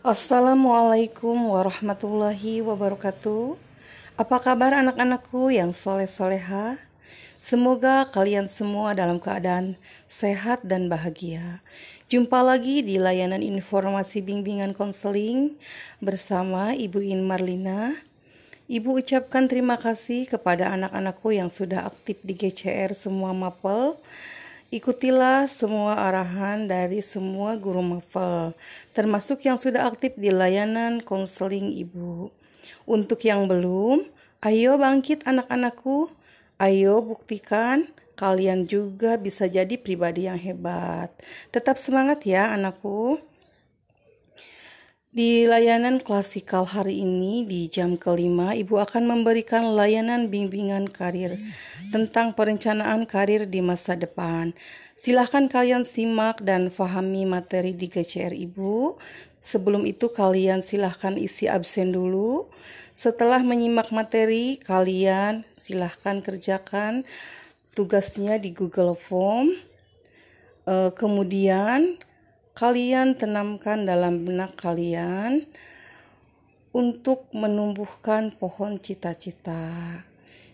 Assalamualaikum warahmatullahi wabarakatuh. Apa kabar anak-anakku yang soleh-soleha? Semoga kalian semua dalam keadaan sehat dan bahagia. Jumpa lagi di layanan informasi bimbingan konseling bersama Ibu In Marlina. Ibu ucapkan terima kasih kepada anak-anakku yang sudah aktif di GCR semua mapel Ikutilah semua arahan dari semua guru mafal, termasuk yang sudah aktif di layanan konseling ibu. Untuk yang belum, ayo bangkit anak-anakku, ayo buktikan kalian juga bisa jadi pribadi yang hebat. Tetap semangat ya anakku. Di layanan klasikal hari ini di jam kelima, Ibu akan memberikan layanan bimbingan karir tentang perencanaan karir di masa depan. Silahkan kalian simak dan fahami materi di GCR Ibu. Sebelum itu kalian silahkan isi absen dulu. Setelah menyimak materi, kalian silahkan kerjakan tugasnya di Google Form. Uh, kemudian kalian tanamkan dalam benak kalian untuk menumbuhkan pohon cita-cita.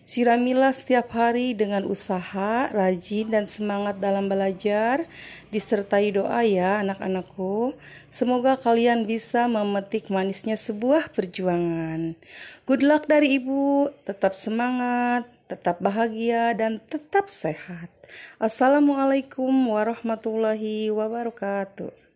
Siramilah setiap hari dengan usaha, rajin, dan semangat dalam belajar, disertai doa ya anak-anakku. Semoga kalian bisa memetik manisnya sebuah perjuangan. Good luck dari ibu, tetap semangat, tetap bahagia, dan tetap sehat. Assalamualaikum warahmatullahi wabarakatuh.